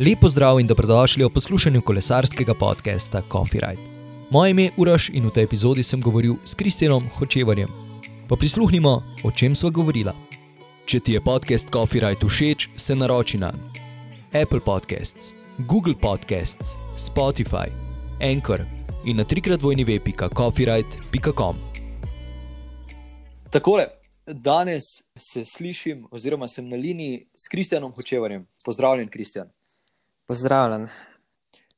Lepo zdrav in dobrodošli v poslušanju kolesarskega podcasta Coffee Ride. Moje ime je Uraš in v tej epizodi sem govoril s Kristjanom Hočevarjem. Pa prisluhnimo, o čem sva govorila. Če ti je podcast Coffee Ride všeč, se naroči na Apple Podcasts, Google Podcasts, Spotify, Anchor in na trikrat vojni web.coffeeride.com. Takole, danes se slišim, oziroma sem na liniji s Kristjanom Hočevarjem. Pozdravljen, Kristjan. Pozdravljen.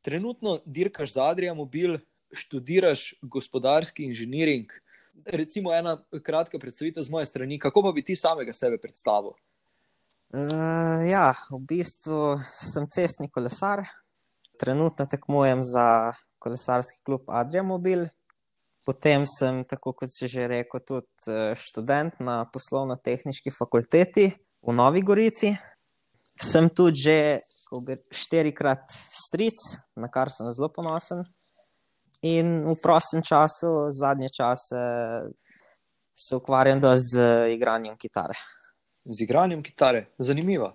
Trenutno dirkaš za Adrian Mobil, študiraš gospodarski inženiring. Recimo ena kratka predstavitev z moje strani, kako pa bi ti samega sebe predstavil? Uh, ja, v bistvu sem cestni kolesar, trenutno tekmujem za kolesarski klub Adrian Mobil. Potem sem, tako kot si že rekel, tudi eh, študent na poslovno-tehnički fakulteti v Novi Gorici. Sem tudi že štirikrat stric, na kar sem zelo ponosen. In v prostem času, zadnje čase, se ukvarjam z igranjem kitare. Z igranjem kitare, zanimivo.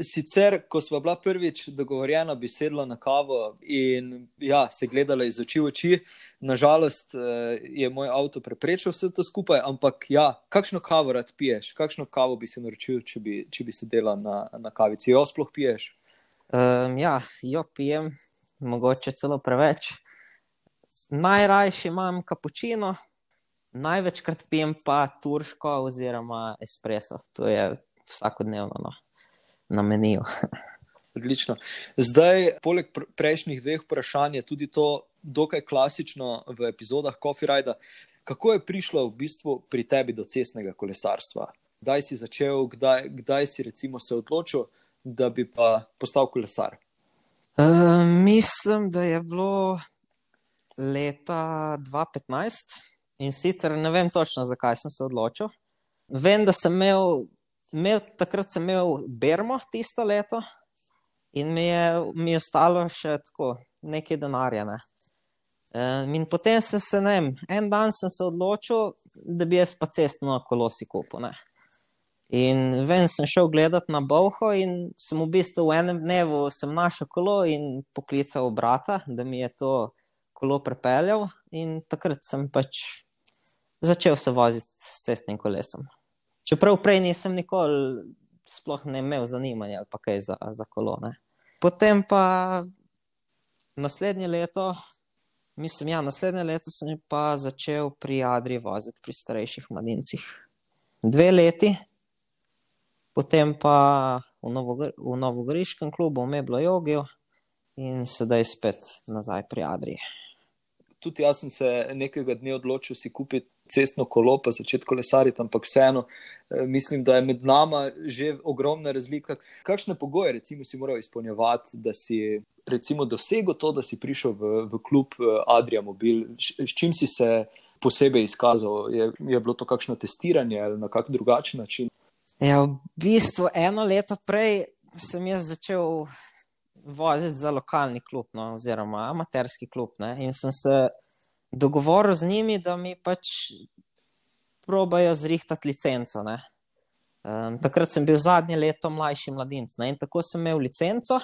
Sicer, ko smo bila prvič dogovorjena, bi sedla na kavo in ja, se gledala iz oči v oči. Nažalost eh, je moj avto preprečil vse to skupaj, ampak ja, kakšno kavo rad piješ, kakšno kavo bi se naročil, če bi, če bi sedela na, na kavici. Jo sploh piješ? Um, ja, jo pijem, mogoče celo preveč. Najrajši imam kapučino, največkrat pijem pa turško oziroma espreso. To je vsakodnevno no, na meniju. Odlično. Zdaj, poleg prejšnjih dveh vprašanj, je tudi to dokaj klasično v epizodah Coffee Ride. Kako je prišlo v bistvu pri tebi do cestnega kolesarstva? Kdaj si začel, kdaj, kdaj si se odločil? Da bi pa postal kolesar? Uh, mislim, da je bilo leta 2015 in sicer ne vem točno, zakaj sem se odločil. Vem, da sem imel, imel takrat sem imel Bermo tisto leto in mi je, mi je ostalo še tako nekaj denarja. Ne. In potem sem se, ne vem, en dan sem se odločil, da bi jaz pa cestno kolo si kupil. In vem, sem šel gledat na Boho in sem v bistvu v enem dnevu našel kolo in poklical brata, da mi je to kolo pripeljal. In takrat sem pač začel se voziti s cestnim kolesom. Čeprav prej nisem nikoli sploh ne imel zanimanja ali kaj za, za kolo. Ne. Potem pa naslednje leto, mislim, ja, naslednje leto sem pa začel pri Adri voziti pri starejših mladincih. Dve leti, potem pa v, Novogr v Novogoriškem klubu, v Meblo Jogiju in sedaj spet nazaj pri Adriji. Tudi jaz sem se nekega dne odločil si kupiti cestno kolo, pa začeti kolesariti, ampak vseeno eh, mislim, da je med nama že ogromna razlika. Kakšne pogoje, recimo, si moral izpolnjevati, da si recimo dosegel to, da si prišel v, v klub eh, Adrija Mobil, s čim si se posebej izkazal? Je, je bilo to kakšno testiranje ali na kak drugačen način? Ja, v bistvu eno leto prej sem jaz začel voziti za lokalni klub, no, oziroma amaterski klub. Ne, in sem se dogovoril z njimi, da mi pač probajo zrihtati licenco. Um, takrat sem bil zadnje leto mlajši mladinec ne, in tako sem imel licenco.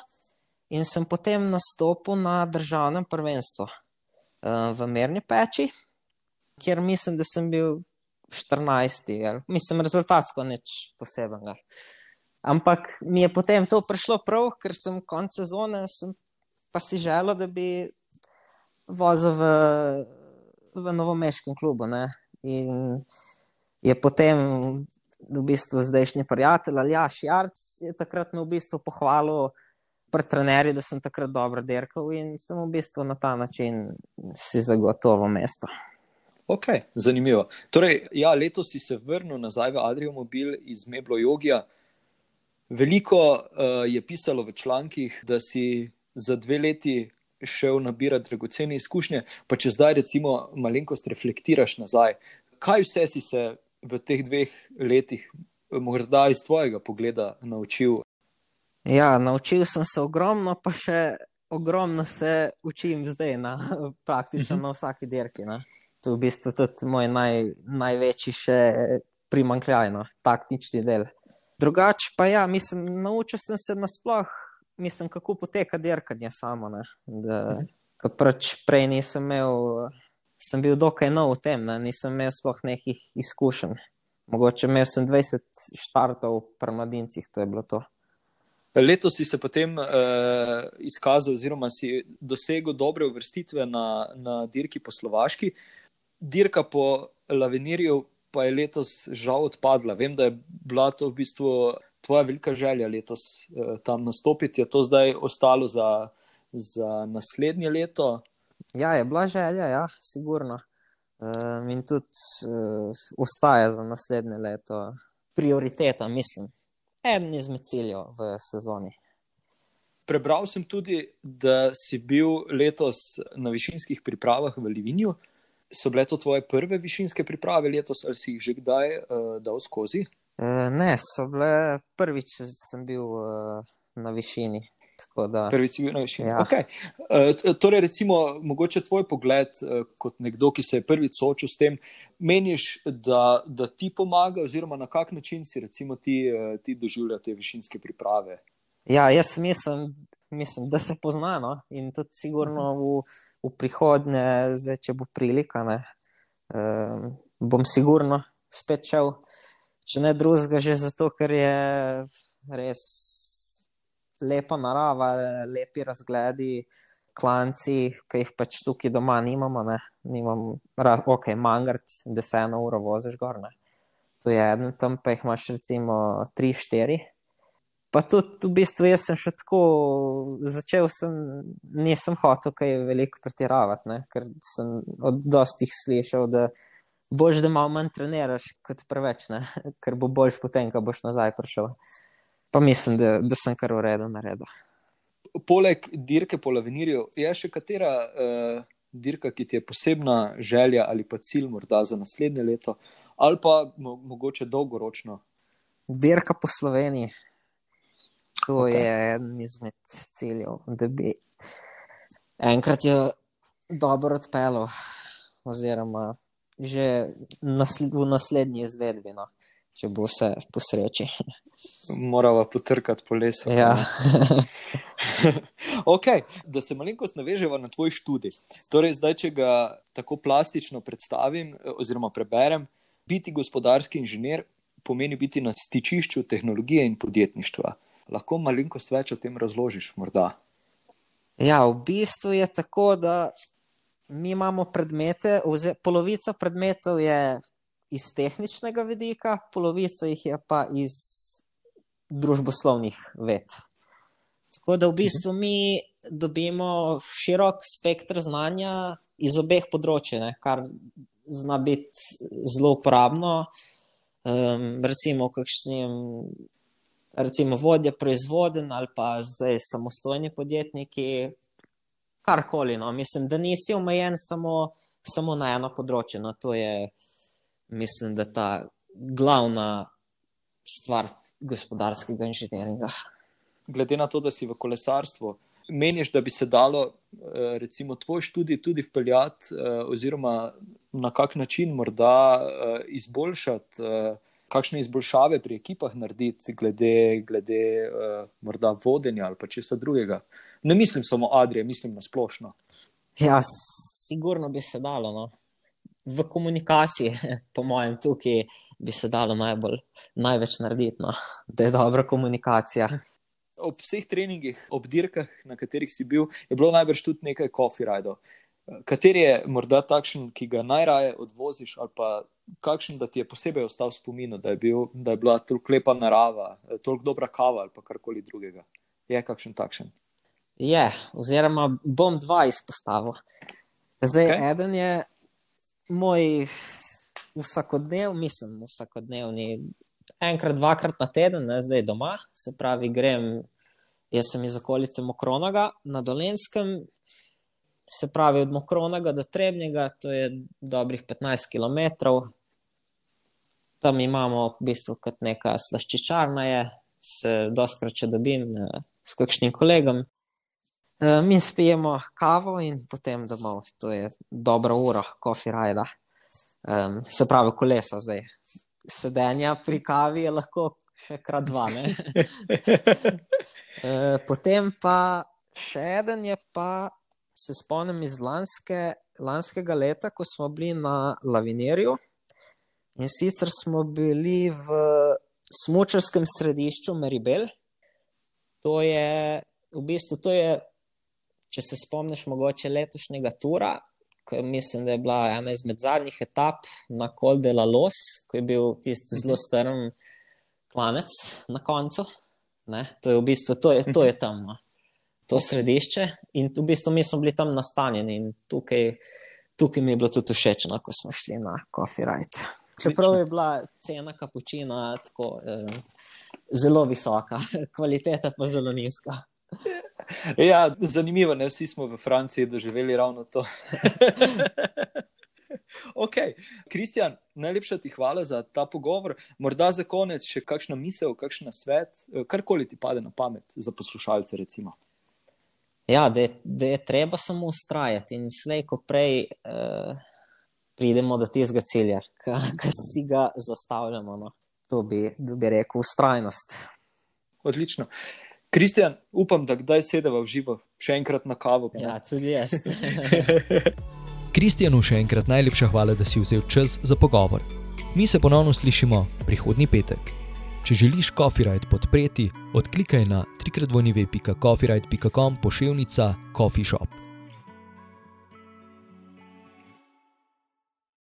In sem potem nastopil na državnem prvenstvu um, v Merni peči, kjer mislim, da sem bil 14, mislim, rezultatsko nič posebnega. Ampak mi je potem to prišlo prav, ker sem konec sezone, sem pa si želel, da bi vozil v, v novomeškem klubu. Ne? In je potem v bistvu zdajšnji prijatelj Aljaš Jarc je takrat me v bistvu pohvalil. Pri trenerju, da sem takrat dobro dirkal, in sem v bistvu na ta način si zagotovil mesto. Ok, zanimivo. Torej, ja, letos si se vrnil nazaj v Adrijo Mobil iz Meblo Jogija. Veliko uh, je pisalo v člankih, da si za dve leti šel nabirati dragocene izkušnje, pa če zdaj, recimo, malenkost reflektiraš nazaj, kaj vse si se v teh dveh letih, morda iz tvojega pogleda, naučil? Ja, naučil sem se ogromno, pa še ogromno se učim zdaj, na, praktično na vsaki dirki. Na je v bistvu tudi moj naj, največji še primankljaj, no, taktični del. Drugače pa ja, mislim, naučil sem se nasploh mislim, kako poteka dirkanje samo. Da, pač prej nisem imel, sem bil dokaj nov v tem, ne? nisem imel sploh nekih izkušenj. Mogoče imel sem 20 štartov pri mladincih, to je bilo to. Letos si se potem uh, izkazal, oziroma si dosegel dobre uvrstitve na, na dirki po Slovaški. Dirka po Lavenirju pa je letos žal odpadla. Vem, da je bila to v bistvu tvoja velika želja letos uh, tam nastopiti. Je to zdaj ostalo za, za naslednje leto? Ja, je bila želja, ja, sigurno. Um, in tudi uh, ostaja za naslednje leto prioriteta, mislim eden izmed ciljev v sezoni. Prebral sem tudi, da si bil letos na višinskih pripravah v Livinju. So bile to tvoje prve višinske priprave letos, ali si jih že kdaj uh, dal skozi? Uh, ne, so bile prvič, sem bil uh, na višini. Da... Prvič si bil na višini. Ja. Okay. Uh, torej, recimo, mogoče tvoj pogled, uh, kot nekdo, ki se je prvič soočil s tem, meniš, da, da ti pomaga, oziroma na kak način si recimo, ti, uh, ti doživlja te višinske priprave? Ja, jaz mislim, mislim da se poznamo in tudi sigurno v, v prihodnje, zdaj, če bo prilika, ne, uh, bom sigurno spet šel. Če ne drugega, že zato, ker je res lepa narava, lepi razgledi, klanci, ki jih pač tukaj doma nimamo. Ne. Nimam, ok, mangart, da se eno uro voziš gor. Ne. To je en, tam pa jih imaš recimo tri, štiri. Pa tudi v bistvu jaz sem še tako začel, sem, nisem hotel kaj veliko pretiravati, ne, ker sem od dostih slišal, da boš, da malo manj treniraš kot preveč, ne, ker bo boljš potem, ko boš nazaj prišel pa mislim, da, da sem kar na redu. Poleg dirke po Lavenirju, je še katera uh, dirka, ki ti je posebna želja ali pa cilj, morda za naslednje leto, ali pa mo mogoče dolgoročno? Dirka po Sloveniji. To okay. je eden izmed ciljev, da bi enkrat jo dobro odpeljal, oziroma že nasled v naslednji izvedbi. No če bo vse po sreči. Morava potrkati po lesu. Ja. okay, da se malenkost naveževa na tvoj študij. Torej, zdaj, če ga tako plastično predstavim, oziroma preberem, biti gospodarski inženir pomeni biti na stičišču tehnologije in podjetništva. Lahko malenkost več o tem razložiš, morda. Ja, v bistvu je tako, da mi imamo predmete, oziroma polovica predmetov je iz tehničnega vidika, polovico jih je pa iz družboslovnih ved. Tako da v bistvu mi dobimo širok spektr znanja iz obeh področji, ne, kar zna biti zelo uporabno. Um, recimo, kakšnim, recimo, vodje proizvoden ali pa zdaj samostojni podjetniki, karkoli. No. Mislim, da nisi omejen samo, samo na eno področje. No. To je mislim, da ta glavna stvar gospodarskega inženiringa. Glede na to, da si v kolesarstvu, meniš, da bi se dalo eh, recimo, tvoj študij tudi vpeljati, eh, oziroma na kak način morda eh, izboljšati, kakšne izboljšave pri ekipah narediti, glede, glede morda vodenja ali pa česa drugega. Ne mislim samo Adrije, mislim na splošno. Ja, sigurno bi se dalo. No v komunikaciji, po mojem, tukaj bi se dalo najbolj, največ narediti, no, da je dobra komunikacija. Ob vseh treningih, ob dirkah, na katerih si bil, je bilo najbrž tudi nekaj coffee rajdov. Kateri je morda takšen, ki ga najraje odvoziš, ali pa kakšen, da ti je posebej ostal v spominu, da je, bil, da je bila toliko lepa narava, toliko dobra kava ali karkoli drugega? Je kakšen takšen? Je, oziroma bom dva izpostavil. Zdaj, okay. eden je moj vsakodnev, mislim, vsakodnevni, enkrat, dvakrat na teden, ne, zdaj doma, se pravi, grem, jaz sem iz okolice Mokronaga na Dolenskem, se pravi, od Mokronaga do Trebnjega, to je dobrih 15 km. Tam imamo v bistvu kot neka slaščičarna, je, se doskrat če dobim ne, s kakšnim kolegom. Eh, mi spijemo kavo in potem domov, to je dobra ura, kofi rajda. Um, se pravi, kolesa zdaj. sedenja pri kavi je lahko še krat dva. Eh, potem pa še en je pa, se spomnim iz lanske, lanskega leta, ko smo bili na Lavinerju. In sicer smo bili v smočarskem središču Meribel. To je v bistvu, to je, če se spomniš, mogoče letošnjega tura, ko mislim, da je bila ena izmed zadnjih etap na Col de la Los, ko je bil tisti zelo strm klanec na koncu. Ne? To je v bistvu, to je, to je tam, no. to središče. In v bistvu mi smo bili tam nastanjeni in tukaj, tukaj mi je bilo tudi všeč, no, ko smo šli na Coffee Ride. Čeprav je bila cena kapučina tako eh, zelo visoka, kvaliteta pa zelo nizka. Ja, zanimivo, ne vsi smo v Franciji doživeli ravno to. ok, Kristjan, najlepša ti hvala za ta pogovor. Morda za konec še kakšna misel, kakšen svet, karkoli ti pade na pamet za poslušalce. Recimo. Ja, da je, da je treba samo ustrajati in slej, ko prej eh, pridemo do tistega cilja, ki si ga zastavljamo. No. To bi, bi rekel, ustrajnost. Odlično. Kristjan, upam, da kdaj sedeva v živo, še enkrat na kavo. Ja, tudi jaz. Kristjanu še enkrat najlepša hvala, da si vzel čas za pogovor. Mi se ponovno slišimo prihodnji petek. Če želiš Copyright podpreti, odklikaj na www.coffeeright.com pošiljka Coffee Shop.